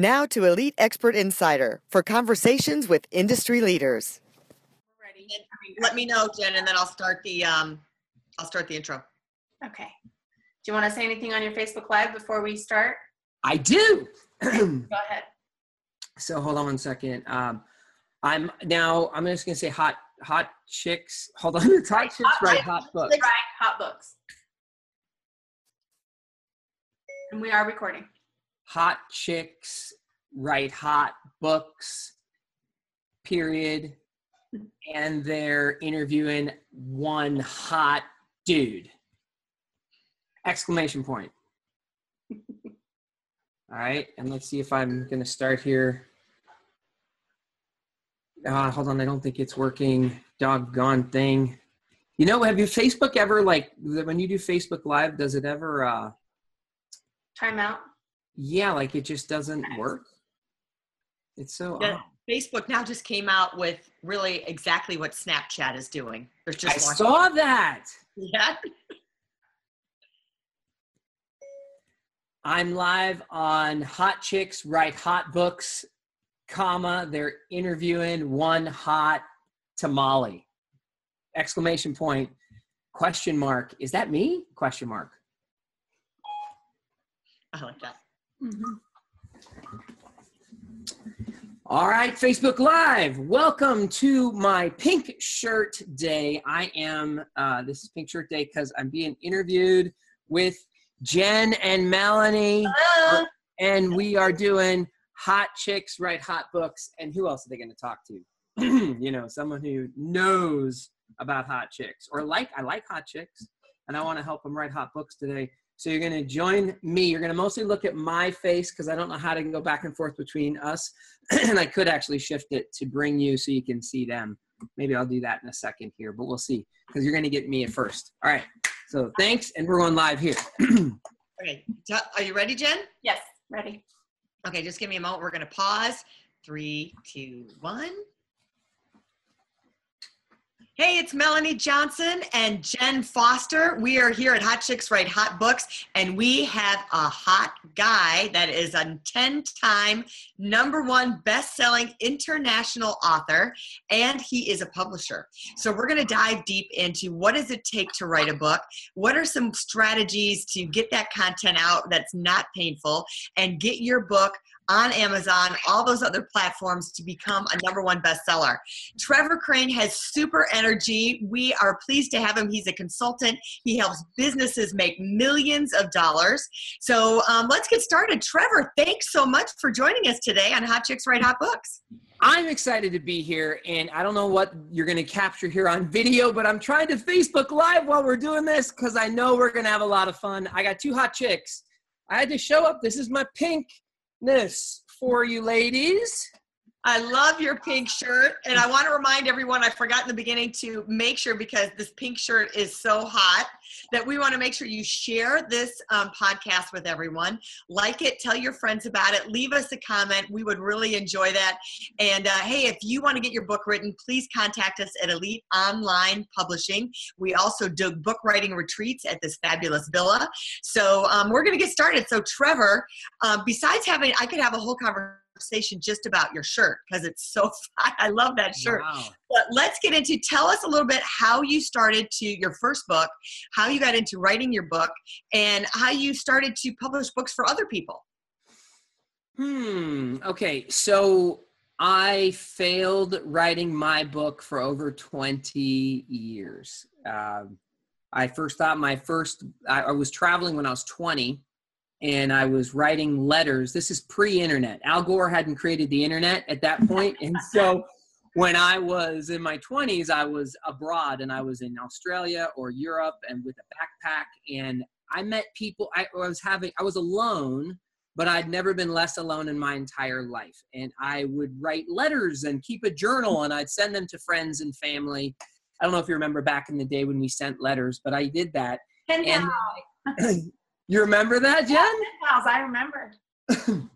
Now to Elite Expert Insider for conversations with industry leaders. Ready. Let me know, Jen, and then I'll start the um, I'll start the intro. Okay. Do you want to say anything on your Facebook Live before we start? I do. Go ahead. So hold on one second. Um, I'm now. I'm just gonna say hot, hot chicks. Hold on. It's hot Right, chicks, hot right? Hot books. Right, hot books. And we are recording. Hot chicks, write Hot books. Period. And they're interviewing one hot dude. Exclamation point. All right, and let's see if I'm gonna start here. Uh, hold on, I don't think it's working. Doggone thing. You know, have you Facebook ever like when you do Facebook Live? Does it ever? uh Time out. Yeah, like it just doesn't work. It's so. Yeah. Facebook now just came out with really exactly what Snapchat is doing. They're I just saw that. Yeah. I'm live on Hot Chicks Write Hot Books, comma, they're interviewing one hot tamale. Exclamation point, question mark. Is that me? Question mark. I like that. All right, Facebook Live. Welcome to my pink shirt day. I am, uh, this is pink shirt day because I'm being interviewed with Jen and Melanie. Hello. and we are doing hot chicks write hot books and who else are they going to talk to you know someone who knows about hot chicks or like i like hot chicks and i want to help them write hot books today so you're going to join me you're going to mostly look at my face because i don't know how to go back and forth between us and i could actually shift it to bring you so you can see them maybe i'll do that in a second here but we'll see because you're going to get me at first all right so thanks and we're going live here Okay. Are you ready, Jen? Yes, ready. Okay, just give me a moment. We're going to pause. Three, two, one. Hey, it's Melanie Johnson and Jen Foster. We are here at Hot Chicks Write Hot Books, and we have a hot guy that is a 10 time number one best selling international author, and he is a publisher. So, we're going to dive deep into what does it take to write a book? What are some strategies to get that content out that's not painful and get your book on Amazon, all those other platforms to become a number one bestseller. Trevor Crane has super energy. We are pleased to have him. He's a consultant. He helps businesses make millions of dollars. So um, let's get started. Trevor, thanks so much for joining us today on Hot Chicks Write Hot Books. I'm excited to be here, and I don't know what you're going to capture here on video, but I'm trying to Facebook Live while we're doing this because I know we're going to have a lot of fun. I got two hot chicks. I had to show up. This is my pinkness for you ladies. I love your pink shirt. And I want to remind everyone, I forgot in the beginning to make sure because this pink shirt is so hot that we want to make sure you share this um, podcast with everyone. Like it, tell your friends about it, leave us a comment. We would really enjoy that. And uh, hey, if you want to get your book written, please contact us at Elite Online Publishing. We also do book writing retreats at this fabulous villa. So um, we're going to get started. So, Trevor, um, besides having, I could have a whole conversation just about your shirt because it's so fun. I love that shirt. Wow. But let's get into tell us a little bit how you started to your first book, how you got into writing your book, and how you started to publish books for other people. Hmm. Okay. So I failed writing my book for over 20 years. Um, I first thought my first, I, I was traveling when I was 20 and I was writing letters. This is pre internet. Al Gore hadn't created the internet at that point. And so when I was in my 20s, I was abroad and I was in Australia or Europe and with a backpack. And I met people, I was having, I was alone but I'd never been less alone in my entire life. And I would write letters and keep a journal and I'd send them to friends and family. I don't know if you remember back in the day when we sent letters, but I did that. And pals. you remember that, Jen? Pals, I remember.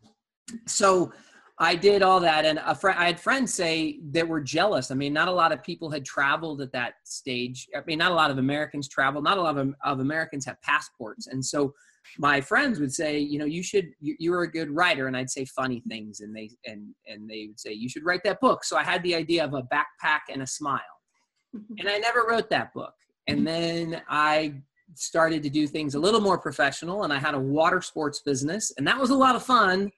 so I did all that, and a friend, I had friends say that were jealous. I mean, not a lot of people had traveled at that stage. I mean, not a lot of Americans traveled. Not a lot of, of Americans have passports, and so my friends would say, you know, you should. You, you're a good writer, and I'd say funny things, and they and and they would say you should write that book. So I had the idea of a backpack and a smile, and I never wrote that book. And then I started to do things a little more professional, and I had a water sports business, and that was a lot of fun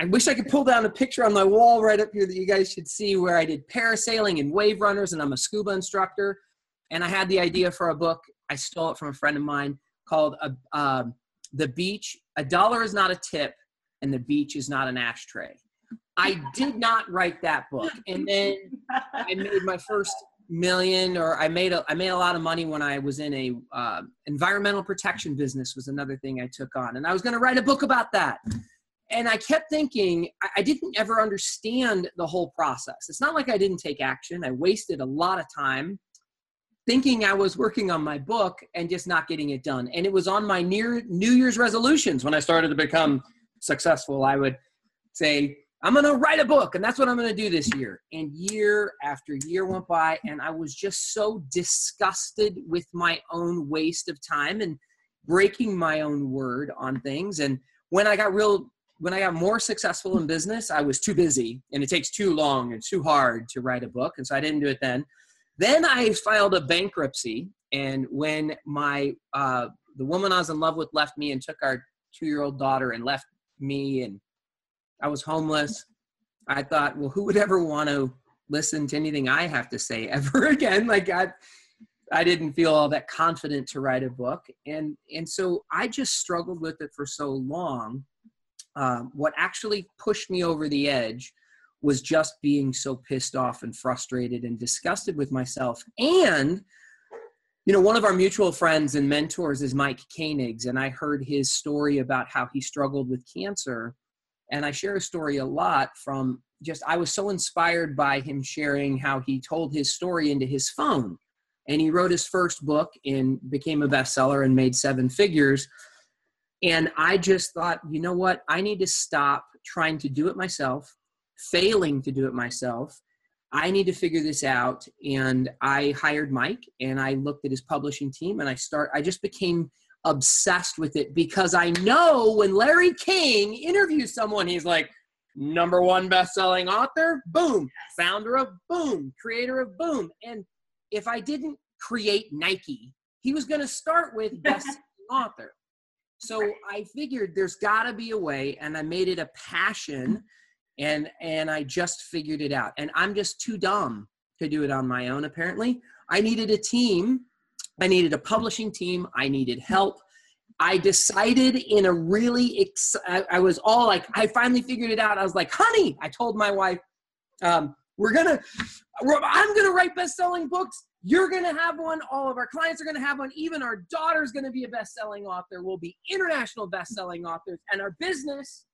I wish I could pull down a picture on my wall right up here that you guys should see where I did parasailing and wave runners, and I'm a scuba instructor. And I had the idea for a book. I stole it from a friend of mine called uh, um, "The Beach." A dollar is not a tip, and the beach is not an ashtray. I did not write that book, and then I made my first million, or I made a I made a lot of money when I was in a uh, environmental protection business. Was another thing I took on, and I was going to write a book about that and I kept thinking, I, I didn't ever understand the whole process. It's not like I didn't take action. I wasted a lot of time thinking I was working on my book and just not getting it done. And it was on my near New Year's resolutions when I started to become successful. I would say, I'm going to write a book and that's what I'm going to do this year. And year after year went by and I was just so disgusted with my own waste of time and breaking my own word on things. And when I got real when I got more successful in business, I was too busy and it takes too long and too hard to write a book. And so I didn't do it then. Then I filed a bankruptcy. And when my, uh, the woman I was in love with left me and took our two year old daughter and left me, and I was homeless, I thought, well, who would ever want to listen to anything I have to say ever again? Like, I, I didn't feel all that confident to write a book. And, and so I just struggled with it for so long um, what actually pushed me over the edge was just being so pissed off and frustrated and disgusted with myself. And, you know, one of our mutual friends and mentors is Mike Koenigs, and I heard his story about how he struggled with cancer. And I share a story a lot from just, I was so inspired by him sharing how he told his story into his phone. And he wrote his first book and became a bestseller and made seven figures and I just thought, you know what? I need to stop trying to do it myself, failing to do it myself. I need to figure this out. And I hired Mike and I looked at his publishing team and I start I just became obsessed with it because I know when Larry King interviews someone, he's like, number one best-selling author, boom, founder of boom, creator of boom. And if I didn't create Nike, he was going to start with best author. So I figured there's got to be a way, and I made it a passion, and and I just figured it out. And I'm just too dumb to do it on my own. Apparently, I needed a team. I needed a publishing team. I needed help. I decided in a really, ex- I, I was all like, I finally figured it out. I was like, honey, I told my wife, um, we're gonna, I'm gonna write best-selling books you're to have one. All of our clients are to have one. Even our daughter's to be a best selling author. We'll be international best selling authors. And our business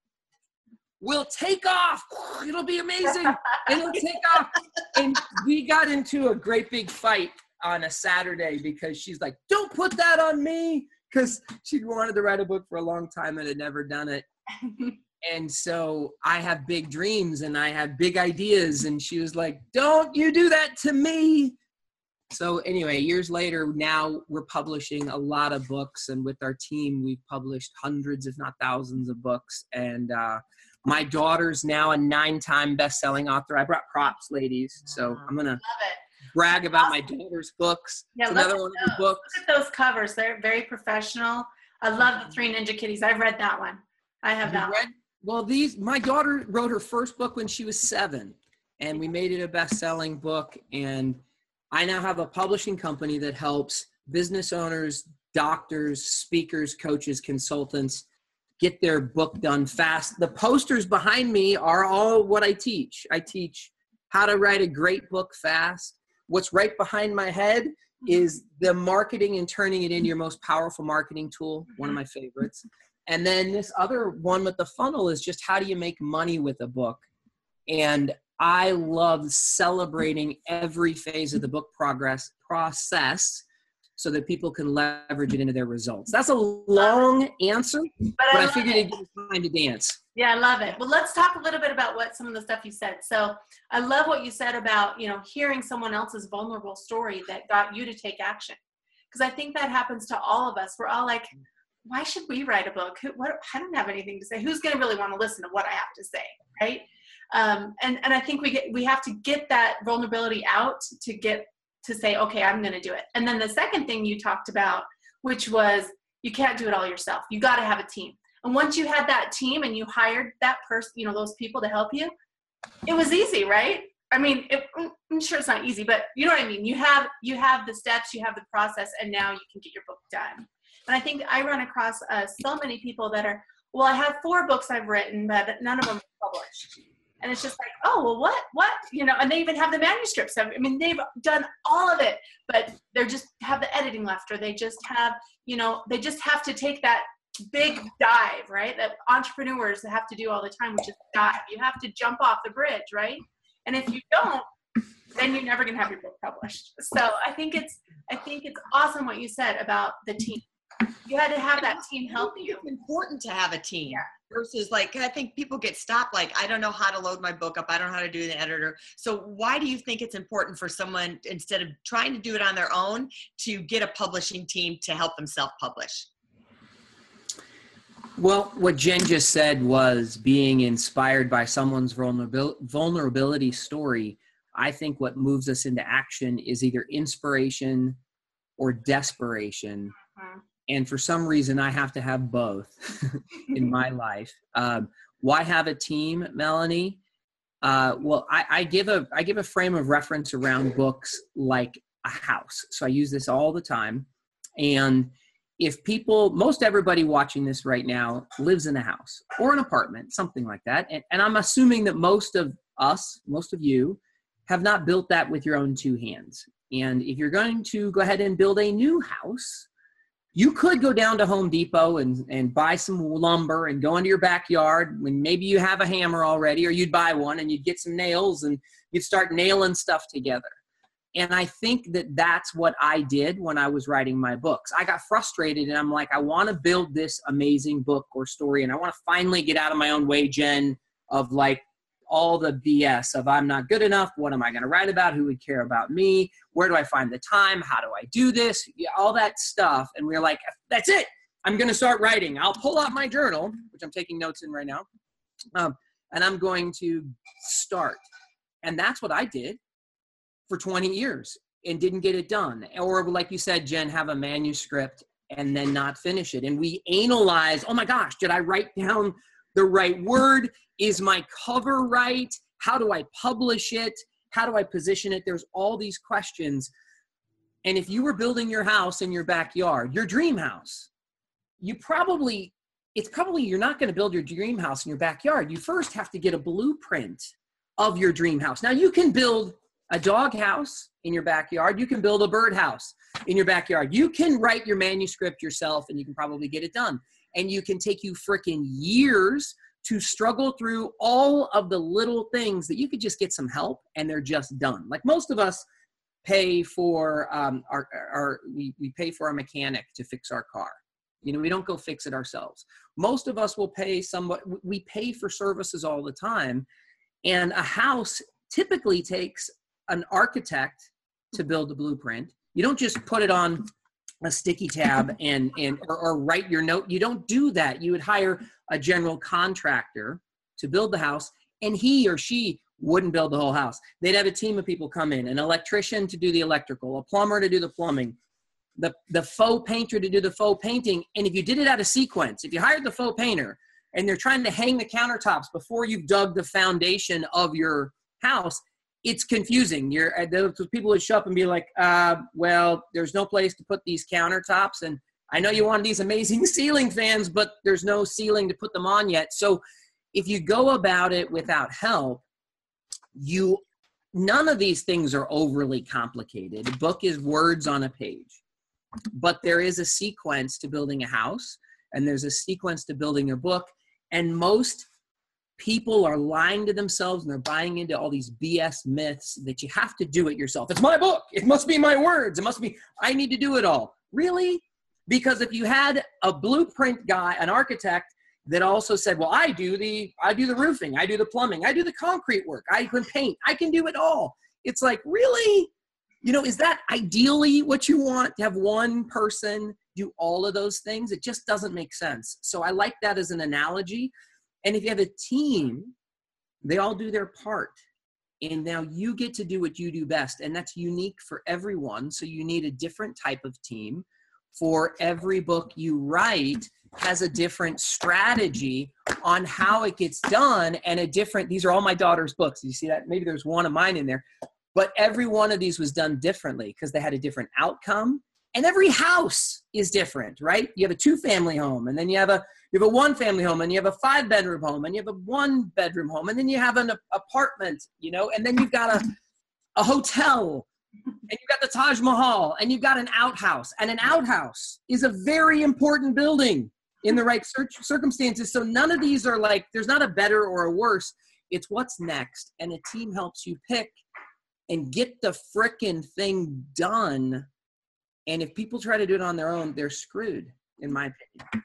will take off. It'll be amazing. It'll take off. And we got into a great big fight on a Saturday because she's like, don't put that on me. Because she wanted to write a book for a long time and had never done it. and so I have big dreams and I have big ideas. And she was like, don't you do that to me so anyway years later now we're publishing a lot of books and with our team we've published hundreds if not thousands of books and uh, my daughter's now a nine-time best-selling author i brought props ladies so i'm gonna brag about my daughter's books yeah, another one of the books look at those covers they're very professional i love the three ninja kitties i've read that one i have that read, one. well these my daughter wrote her first book when she was seven and we made it a best-selling book and I now have a publishing company that helps business owners, doctors, speakers, coaches, consultants get their book done fast. The posters behind me are all what I teach. I teach how to write a great book fast. What's right behind my head mm-hmm. is the marketing and turning it into your most powerful marketing tool, one of mm-hmm. my favorites. and then this other one with the funnel is just how do you make money with a book? And i love celebrating every phase of the book progress process so that people can leverage it into their results that's a long answer But, but i love figured it. it'd give time to dance Yeah, I love it. Well, let's talk a little bit about what some of the stuff you said. So, I love what you said about, you know, hearing someone else's vulnerable story that got you to take action. Because I think that happens to all of us. We're all like, why should we write a book? Who, what, I don't have anything to say. Who's going to really want to listen to what I have to say, right? Um, and and I think we get we have to get that vulnerability out to get to say, okay, I'm going to do it. And then the second thing you talked about, which was you can't do it all yourself. You got to have a team. And once you had that team and you hired that person, you know, those people to help you, it was easy, right? I mean, it, I'm sure it's not easy, but you know what I mean. You have you have the steps, you have the process, and now you can get your book done. And I think I run across uh, so many people that are, well, I have four books I've written, but none of them are published. And it's just like, oh, well, what, what, you know? And they even have the manuscripts. I mean, they've done all of it, but they're just have the editing left, or they just have, you know, they just have to take that big dive, right? That entrepreneurs have to do all the time, which is dive. You have to jump off the bridge, right? And if you don't, then you're never gonna have your book published. So I think it's I think it's awesome what you said about the team. You had to have that team help I think you. It's important to have a team Yeah. versus like I think people get stopped like I don't know how to load my book up. I don't know how to do the editor. So why do you think it's important for someone instead of trying to do it on their own to get a publishing team to help them self-publish? Well, what Jen just said was being inspired by someone's vulnerabil- vulnerability story. I think what moves us into action is either inspiration or desperation. Mhm. And for some reason, I have to have both in my life. Um, why have a team, Melanie? Uh, well, I, I give a I give a frame of reference around books like a house. So I use this all the time, and if people most everybody watching this right now lives in a house or an apartment something like that and, and i'm assuming that most of us most of you have not built that with your own two hands and if you're going to go ahead and build a new house you could go down to home depot and, and buy some lumber and go into your backyard when maybe you have a hammer already or you'd buy one and you'd get some nails and you'd start nailing stuff together and I think that that's what I did when I was writing my books. I got frustrated and I'm like, I want to build this amazing book or story. And I want to finally get out of my own way, Jen, of like all the BS of I'm not good enough. What am I going to write about? Who would care about me? Where do I find the time? How do I do this? All that stuff. And we are like, that's it. I'm going to start writing. I'll pull out my journal, which I'm taking notes in right now. Um, and I'm going to start. And that's what I did for 20 years and didn't get it done. Or, like you said, Jen, have a manuscript and then not finish it. And we analyze oh my gosh, did I write down the right word? Is my cover right? How do I publish it? How do I position it? There's all these questions. And if you were building your house in your backyard, your dream house, you probably, it's probably you're not going to build your dream house in your backyard. You first have to get a blueprint of your dream house. Now, you can build a dog house in your backyard. You can build a bird house in your backyard. You can write your manuscript yourself and you can probably get it done. And you can take you freaking years to struggle through all of the little things that you could just get some help and they're just done. Like most of us pay for um, our, our we, we pay for a mechanic to fix our car. You know, we don't go fix it ourselves. Most of us will pay somebody, we pay for services all the time. And a house typically takes an architect to build the blueprint. You don't just put it on a sticky tab and and or, or, write your note. You don't do that. You would hire a general contractor to build the house, and he or she wouldn't build the whole house. They'd have a team of people come in, an electrician to do the electrical, a plumber to do the plumbing, the the faux painter to do the faux painting. And if you did it out of sequence, if you hired the faux painter and they're trying to hang the countertops before you've dug the foundation of your house, it's confusing. You're uh, those people would show up and be like, uh, "Well, there's no place to put these countertops, and I know you want these amazing ceiling fans, but there's no ceiling to put them on yet." So, if you go about it without help, you none of these things are overly complicated. A book is words on a page, but there is a sequence to building a house. and there's a sequence to building a book. And most people are lying to themselves and they're buying into all these BS myths that you have to do it yourself. It's my book. It must be my words. It must be, I need to do it all. Really? Because if you had a blueprint guy, an architect that also said, well, I do the, I do the roofing, I do the plumbing, I do the concrete work, I can paint, I can do it all. It's like, really? You know, is that ideally what you want to have one person do all of those things? It just doesn't make sense. So I like that as an analogy and if you have a team, they all do their part. And now you get to do what you do best. And that's unique for everyone. So you need a different type of team. For every book you write has a different strategy on how it gets done and a different, these are all my daughter's books. You see that? Maybe there's one of mine in there. But every one of these was done differently because they had a different outcome and every house is different right you have a two family home and then you have a you have a one family home and you have a five bedroom home and you have a one bedroom home and then you have an apartment you know and then you've got a a hotel and you've got the Taj Mahal and you've got an outhouse and an outhouse is a very important building in the right circumstances. So none of these are like there's not a better or a worse. It's what's next and a team helps you pick and get the frickin' thing done. And if people try to do it on their own, they're screwed, in my opinion.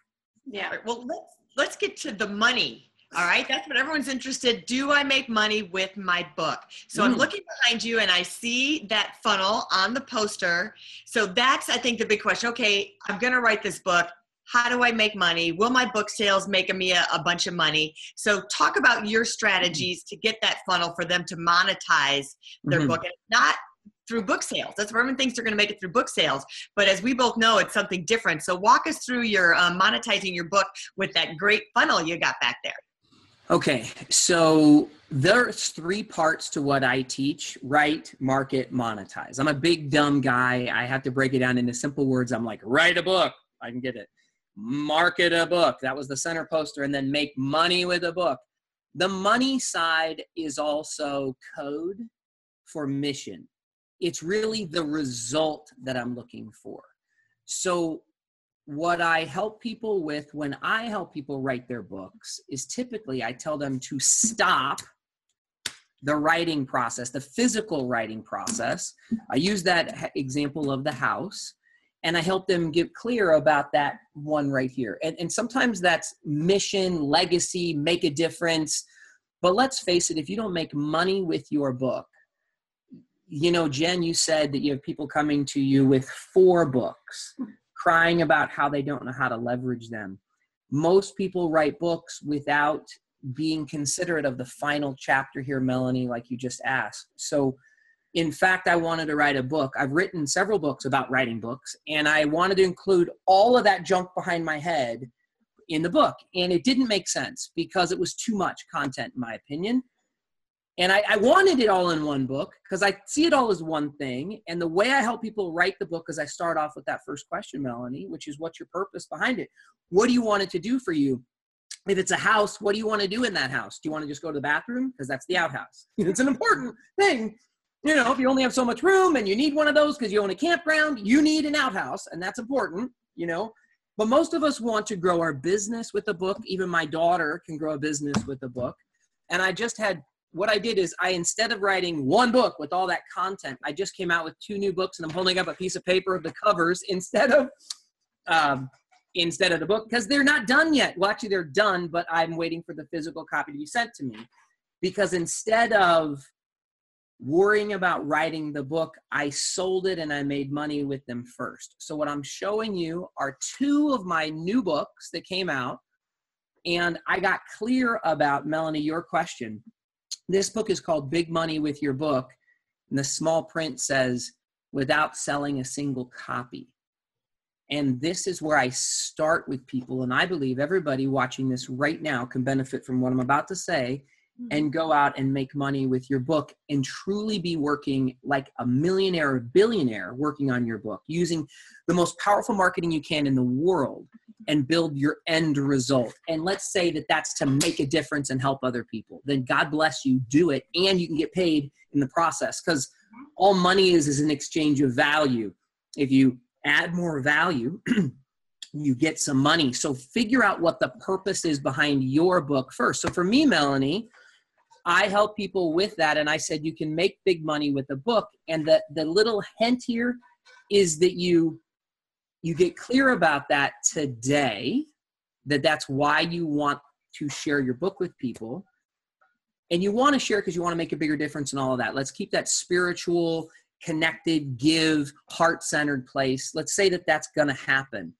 Yeah. Well, let's let's get to the money. All right, that's what everyone's interested. Do I make money with my book? So mm. I'm looking behind you and I see that funnel on the poster. So that's I think the big question. Okay, I'm going to write this book. How do I make money? Will my book sales make me a, a bunch of money? So talk about your strategies to get that funnel for them to monetize their mm-hmm. book. And not through book sales. That's where everyone thinks they're going to make it through book sales. But as we both know, it's something different. So walk us through your um, monetizing your book with that great funnel you got back there. Okay, so there's three parts to what I teach write, market, monetize. I'm a big dumb guy. I have to break it down into simple words. I'm like, write a book. I can get it. Market a book. That was the center poster. And then make money with a book. The money side is also code for mission it's really the result that I'm looking for. So, what I help people with when I help people write their books is typically I tell them to stop the writing process, the physical writing process. I use that example of the house and I help them get clear about that one right here. And, and sometimes that's mission, legacy, make a difference. But let's face it, if you don't make money with your book, you know, Jen, you said that you have people coming to you with four books, crying about how they don't know how to leverage them. Most people write books without being considerate of the final chapter here, Melanie, like you just asked. So, in fact, I wanted to write a book. I've written several books about writing books, and I wanted to include all of that junk behind my head in the book. And it didn't make sense because it was too much content, in my opinion. And I, I, wanted it all in one book because I see it all as one thing. And the way I help people write the book is I start off with that first question, Melanie, which is what's your purpose behind it? What do you want it to do for you? If it's a house, what do you want to do in that house? Do you want to just go to the bathroom? Because that's the outhouse. it's an important thing. You know, if you only have so much room and you need one of those because you own a campground, you need an outhouse, and that's important, you know. But most of us want to grow our business with a book. Even my daughter can grow a business with a book. And I just had what I did is I instead of writing one book with all that content, I just came out with two new books, and I'm holding up a piece of paper of the covers instead of um, instead of the book because they're not done yet. Well, actually, they're done, but I'm waiting for the physical copy to be sent to me because instead of worrying about writing the book, I sold it and I made money with them first. So what I'm showing you are two of my new books that came out. And I got clear about Melanie, your question this book is called Big Money with Your Book. And the small print says, without selling a single copy. And this is where I start with people. And I believe everybody watching this right now can benefit from what I'm about to say hmm. and go out and make money with your book and truly be working like a millionaire or billionaire working on your book using the most powerful marketing you can in the world and build your end result and let's say that that's to make a difference and help other people then god bless you do it and you can get paid in the process because all money is is an exchange of value if you add more value you get some money. So figure out what the purpose is behind your book first. So for me, Melanie, I help people with that. And I said, you can make big money with a book. And the, the little hint here is that you, you get clear about that today, that that's why you want to share your book with people. And you want to share because you want to make a bigger difference in all of that. Let's keep that spiritual, connected, give, heart centered place. Let's say that that's going to happen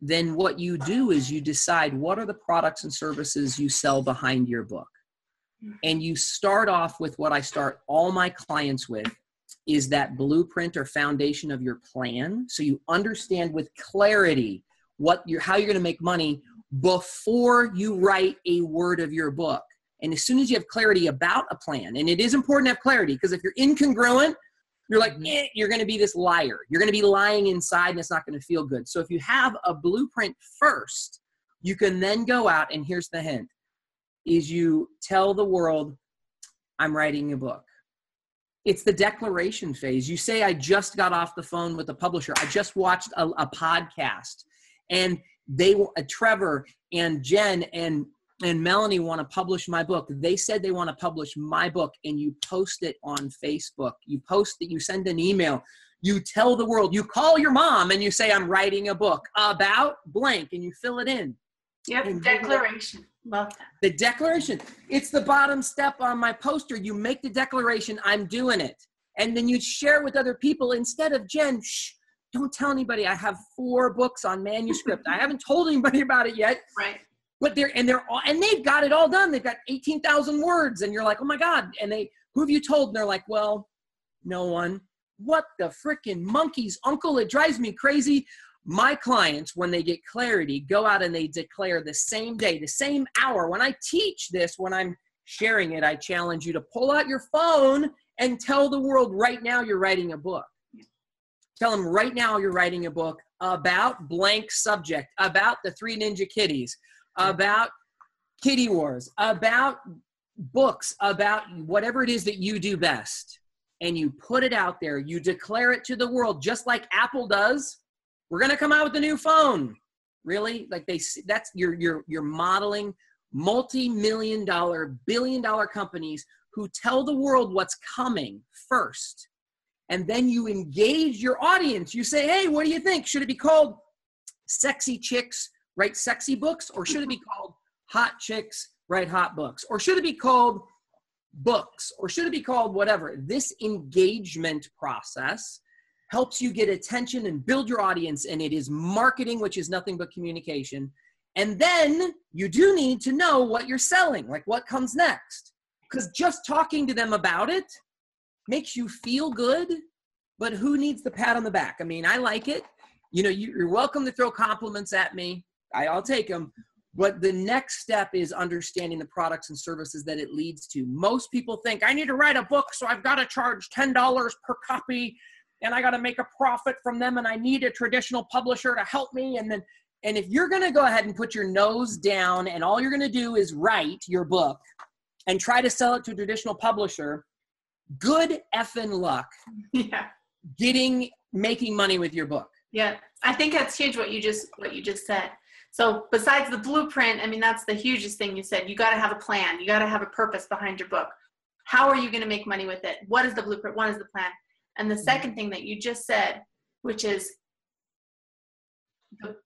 then what you do is you decide what are the products and services you sell behind your book. And you start off with what I start all my clients with is that blueprint or foundation of your plan so you understand with clarity what you're how you're going to make money before you write a word of your book. And as soon as you have clarity about a plan, and it is important to have clarity because if you're incongruent, you're like, mm-hmm. eh, you're going to be this liar. You're going to be lying inside and it's not going to feel good. So if you have a blueprint first, you can then go out and here's the hint is you tell the world, I'm writing a book. It's the declaration phase. You say, I just got off the phone with the publisher. I just watched a, a podcast and they, uh, Trevor and Jen and and Melanie want to publish my book. They said they want to publish my book, and you post it on Facebook. You post it, you send an email, you tell the world, you call your mom and you say, I'm writing a book about blank, and you fill it in. Yep, and declaration. Love that. The declaration. It's the bottom step on my poster. You make the declaration, I'm doing it. And then you share with other people instead of Jen, shh, don't tell anybody. I have four books on manuscript. I haven't told anybody about it yet. Right but they're and they're all and they've got it all done. They've got eighteen thousand words, and you're like, oh my god! And they who have you told? And they're like, well, no one. What the freaking monkeys, uncle? It drives me crazy. My clients, when they get clarity, go out and they declare the same day, the same hour. When I teach this, when I'm sharing it, I challenge you to pull out your phone and tell the world right now you're writing a book. Tell them right now you're writing a book about blank subject, about the three ninja kitties, about kitty wars, about books, about whatever it is that you do best, and you put it out there, you declare it to the world, just like Apple does. We're gonna come out with a new phone. Really? Like they that's you're you're you're modeling multi-million dollar, billion dollar companies who tell the world what's coming first. And then you engage your audience. You say, hey, what do you think? Should it be called Sexy Chicks write sexy books or should it be called hot chicks write hot books or should it be called books or should it be called whatever this engagement process helps you get attention and build your audience and it is marketing which is nothing but communication. And then you do need to know what you're selling like what comes next. Because just talking to them about it makes you feel good but who needs the pat on the back? I mean i like it. You know you're welcome to throw compliments at me. I'll take them. But the next step is understanding the products and services that it leads to. Most people think I need to write a book, so I've got to charge $10 per copy and I got to make a profit from them and I need a traditional publisher to help me. And then, and if you're going to go ahead and put your nose down and all you're going to do is write your book and try to sell it to a traditional publisher, good effing luck. Yeah. Getting, making money with your book. Yeah. I think that's huge what you just, what you just said so besides the blueprint, I mean, that's the hugest thing you said. You got to have a plan. You got to have a purpose behind your book. How are you going to make money with it? What is the blueprint? What is the plan? And the second thing that you just said, which is the,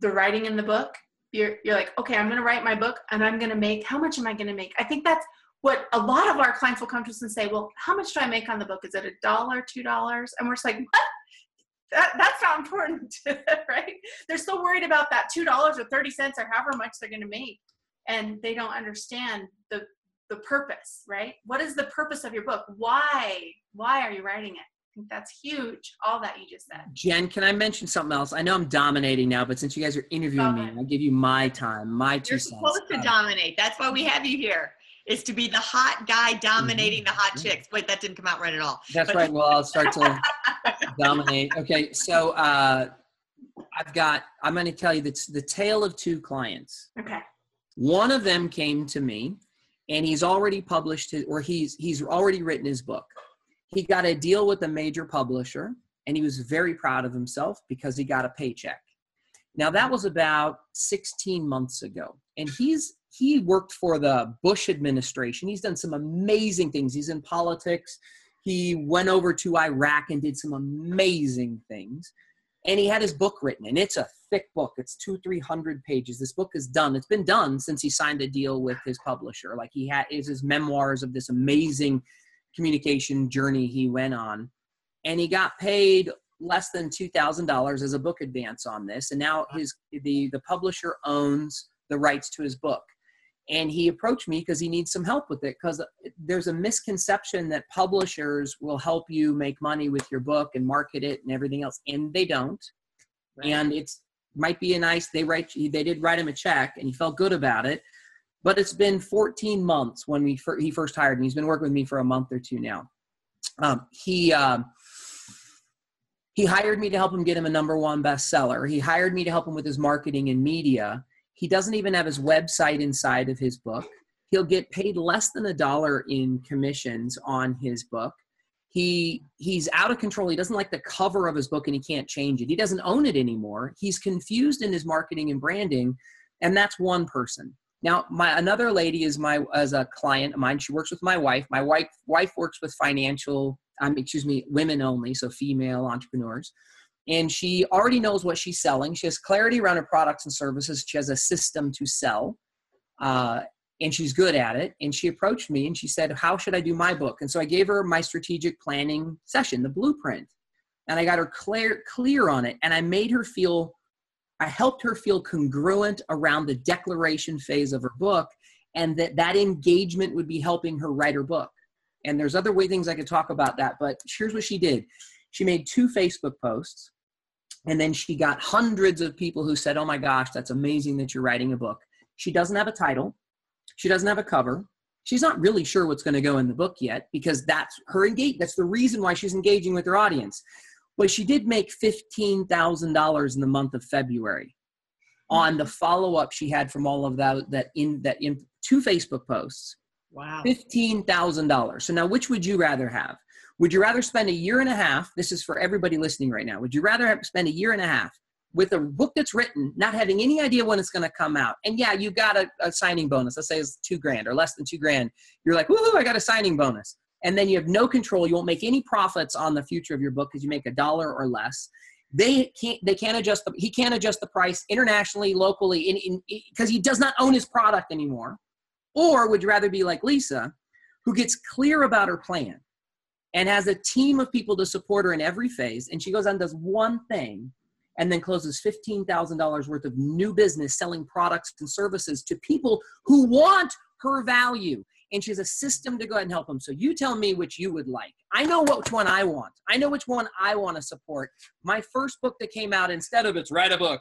the writing in the book, you're, you're like, okay, I'm going to write my book and I'm going to make, how much am I going to make? I think that's what a lot of our clients will come to us and say, well, how much do I make on the book? Is it a dollar, two dollars? And we're just like, what? that, that's not important, right? They're still worried about that two dollars or thirty cents or however much they're going to make, and they don't understand the the purpose, right? What is the purpose of your book? Why why are you writing it? I think that's huge. All that you just said. Jen, can I mention something else? I know I'm dominating now, but since you guys are interviewing me, I'll give you my time, my 2 You're cents. supposed to dominate. That's why we have you here is to be the hot guy dominating mm-hmm. the hot chicks. Wait, that didn't come out right at all. That's but- right. Well, I'll start to dominate. Okay, so uh, I've got. I'm going to tell you that's the tale of two clients. Okay. One of them came to me, and he's already published his, or he's he's already written his book. He got a deal with a major publisher, and he was very proud of himself because he got a paycheck. Now that was about 16 months ago, and he's he worked for the Bush administration. He's done some amazing things. He's in politics. He went over to Iraq and did some amazing things. And he had his book written, and it's a thick book. It's two, three hundred pages. This book is done. It's been done since he signed a deal with his publisher. Like he had is his memoirs of this amazing communication journey he went on. And he got paid less than two thousand dollars as a book advance on this. And now his the the publisher owns the rights to his book and he approached me because he needs some help with it because there's a misconception that publishers will help you make money with your book and market it and everything else and they don't right. and it's might be a nice they write they did write him a check and he felt good about it but it's been 14 months when we he first hired me he's been working with me for a month or two now um, he um, he hired me to help him get him a number one bestseller he hired me to help him with his marketing and media he doesn't even have his website inside of his book. He'll get paid less than a dollar in commissions on his book. He he's out of control. He doesn't like the cover of his book and he can't change it. He doesn't own it anymore. He's confused in his marketing and branding, and that's one person. Now, my another lady is my as a client of mine. She works with my wife. My wife wife works with financial, um, excuse me, women only, so female entrepreneurs and she already knows what she's selling. She has clarity around her products and services. She has a system to sell, uh, and she's good at it. And she approached me and she said, "How should I do my book?" And so I gave her my strategic planning session, the blueprint, and I got her clear clear on it. And I made her feel, I helped her feel congruent around the declaration phase of her book, and that that engagement would be helping her write her book. And there's other way things I could talk about that, but here's what she did. She made two Facebook posts and then she got hundreds of people who said, Oh my gosh, that's amazing that you're writing a book. She doesn't have a title, she doesn't have a cover. She's not really sure what's going to go in the book yet because that's her engage. That's the reason why she's engaging with her audience. But she did make fifteen thousand dollars in the month of February on the follow up she had from all of that that in that in two Facebook posts. Wow, fifteen thousand dollars. So now, which would you rather have? Would you rather spend a year and a half? This is for everybody listening right now. Would you rather have, spend a year and a half with a book that's written, not having any idea when it's going to come out? And yeah, you got a, a signing bonus. Let's say it's two grand or less than two grand. You're like, woohoo, I got a signing bonus. And then you have no control. You won't make any profits on the future of your book because you make a dollar or less they can't they can't adjust the he can't adjust the price internationally locally because he does not own his product anymore or would you rather be like lisa who gets clear about her plan and has a team of people to support her in every phase. And she goes on does one thing and then closes $15,000 worth of new business selling products and services to people who want her value. And she has a system to go ahead and help them. So you tell me which you would like. I know which one I want. I know which one I want to support. My first book that came out, instead of it's write a book,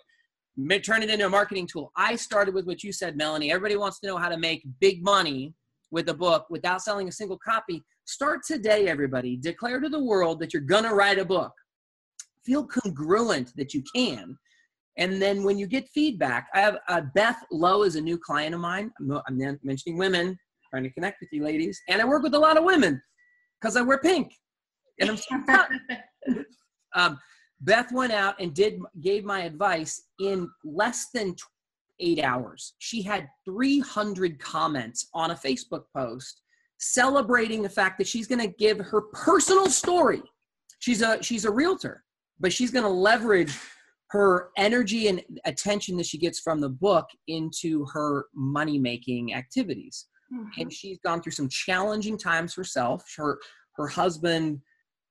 turn it into a marketing tool. I started with what you said, Melanie. Everybody wants to know how to make big money with a book without selling a single copy. Start today, everybody. Declare to the world that you're going to write a book. Feel congruent that you can. And then when you get feedback, I have uh, Beth Lowe is a new client of mine. I'm, I'm mentioning women, trying to connect with you ladies. And I work with a lot of women because I wear pink. And I'm so um, Beth went out and did gave my advice in less than eight hours. She had 300 comments on a Facebook post celebrating the fact that she's going to give her personal story. She's a she's a realtor, but she's going to leverage her energy and attention that she gets from the book into her money making activities. Mm-hmm. And she's gone through some challenging times herself. Her her husband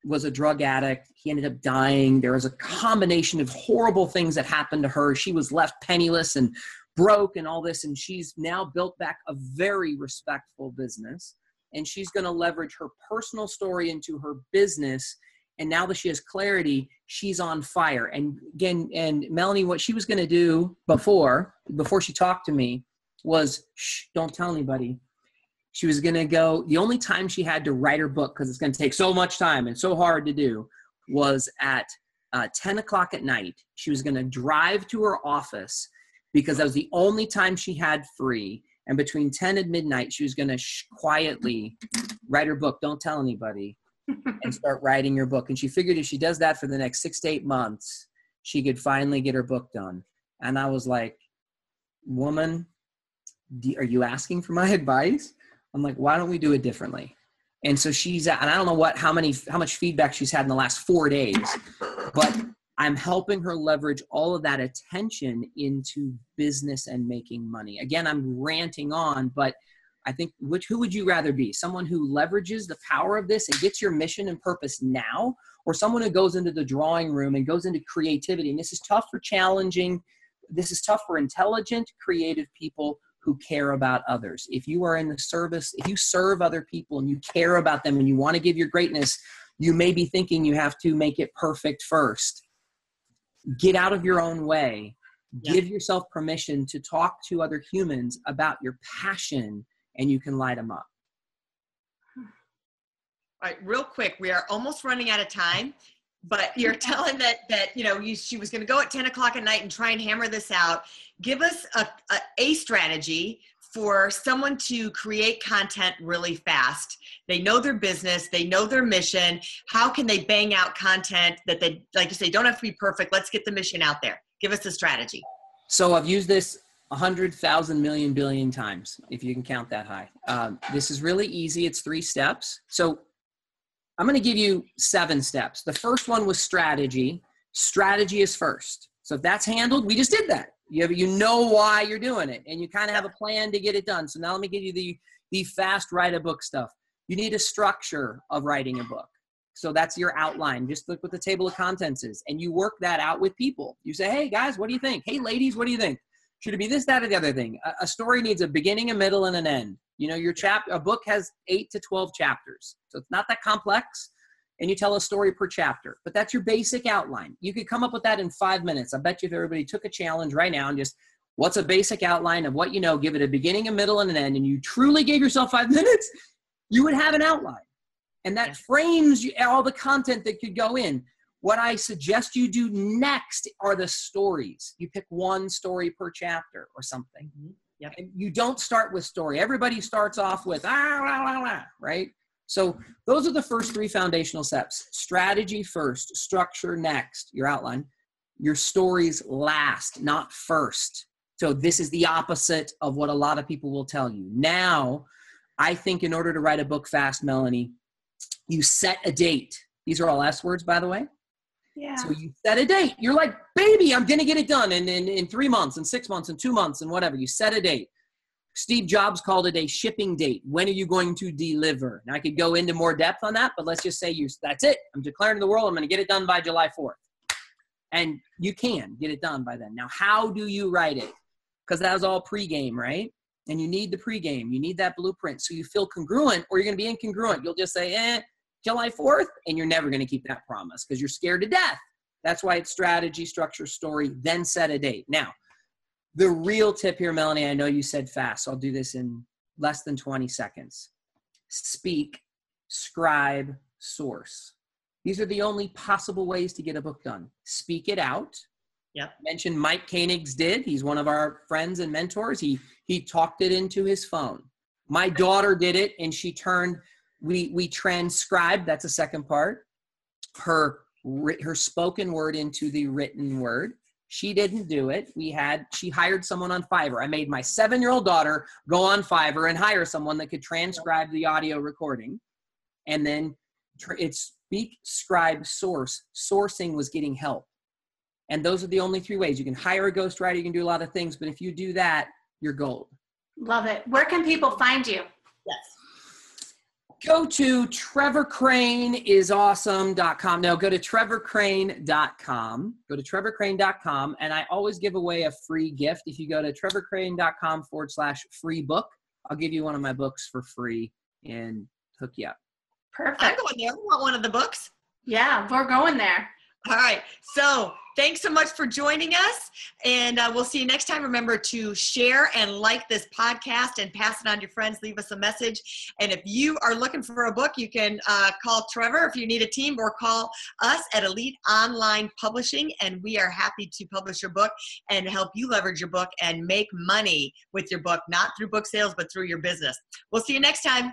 was a drug addict. He ended up dying. There was a combination of horrible things that happened to her. She was left penniless and broke and all this. And she's now built back a very respectful business and she's going to leverage her personal story into her business and now that she has clarity she's on fire and again and melanie what she was going to do before before she talked to me was shh don't tell anybody she was going to go the only time she had to write her book because it's going to take so much time and so hard to do was at uh, 10 o'clock at night. She was going to drive to her office because that was the only time she had free and between 10 and midnight she was going to sh- quietly write her book don't tell anybody and start writing her book. And she figured if she does that for the next six to eight months she could finally get her book done. And I was like, woman, do, are you asking for my advice? I'm like, why don't we do it differently? And so she's and I don't know what how many how much feedback she's had in the last four days, but I'm helping her leverage all of that attention into business and making money. Again, I'm ranting on, but I think which who would you rather be? Someone who leverages the power of this and gets your mission and purpose now, or someone who goes into the drawing room and goes into creativity. And this is tough for challenging. This is tough for intelligent, creative people who care about others. If you are in the service, if you serve other people and you care about them and you want to give your greatness, you may be thinking you have to make it perfect first. Get out of your own way. Yeah. Give yourself permission to talk to other humans about your passion and you can light them up. All right, real quick, we are almost running out of time but you're telling that that you know you, she was going to go at 10 o'clock at night and try and hammer this out give us a, a, a, strategy for someone to create content really fast they know their business they know their mission how can they bang out content that they like you say don't have to be perfect let's get the mission out there give us a strategy so i've used this 100,000 million billion times, if you can count that high. Um, this is really easy. It's three steps. So I'm going to give you seven steps. The first one was strategy. Strategy is first. So if that's handled, we just did that. You, have, you know why you're doing it, and you kind of have a plan to get it done. So now let me give you the, the fast write a book stuff. You need a structure of writing a book. So that's your outline. Just look what the table of contents is, and you work that out with people. You say, hey, guys, what do you think? Hey, ladies, what do you think? Should it be this, that, or the other thing? A, a story needs a beginning, a middle, and an end. You know, your chap a book has eight to twelve chapters, so it's not that complex. And you tell a story per chapter, but that's your basic outline. You could come up with that in five minutes. I bet you if everybody took a challenge right now and just what's a basic outline of what you know, give it a beginning, a middle, and an end, and you truly gave yourself five minutes, you would have an outline. And that frames all the content that could go in. What I suggest you do next are the stories. You pick one story per chapter or something. Mm-hmm. Yep. And you don't start with story. Everybody starts off with ah, right? So those are the first three foundational steps. Strategy first, structure next, your outline. Your stories last, not first. So this is the opposite of what a lot of people will tell you. Now, I think in order to write a book fast, Melanie, you set a date. These are all S words, by the way. So you set a date. You're like, baby, I'm gonna get it done in, in, in three months and six months and two months and whatever. You set a date. Steve Jobs called it a shipping date. When are you going to deliver? Now I could go into more depth on that, but let's just say you that's it. I'm declaring to the world I'm gonna get it done by July 4th. And you can get it done by then. Now, how do you write it? Because that was all pregame, right? And you need the pregame. You need that blueprint. So you feel congruent or you're gonna be incongruent. You'll just say, eh, July 4th, and you're never going to keep that promise because you're scared to death. That's why it's strategy, structure, story, then set a date. Now, the real tip here, Melanie, I know you said fast, so I'll do this in less than 20 seconds. Speak, scribe, source. These are the only possible ways to get a book done. Speak it out. Yeah. Mentioned Mike Koenigs did. He's one of our friends and mentors. He he talked it into his phone. My daughter did it, and she turned we we transcribed that's the second part her her spoken word into the written word. She didn't do it. We had she hired someone on fiverr. I made my seven year old daughter go on fiverr and hire someone that could transcribe the audio recording. And then it's speak scribe source. Sourcing was getting help. And those are the only three ways. You can hire a ghostwriter you can do a lot of things but if you do that you're gold. Love it. Where can people find you go to trevorcraneisawesome.com. No, go to trevorcrane.com. Go to trevorcrane.com. And I always give away a free gift. If you go to trevorcrane.com forward slash free book, I'll give you one of my books for free and hook you up. Perfect. I'm going there. I want one of the books. Yeah, we're going there. All right. So thanks so much for joining us. And uh, we'll see you next time. Remember to share and like this podcast and pass it on to your friends. Leave us a message. And if you are looking for a book, you can uh, call Trevor if you need a team or call us at Elite Online Publishing. And we are happy to publish your book and help you leverage your book and make money with your book, not through book sales, but through your business. We'll see you next time.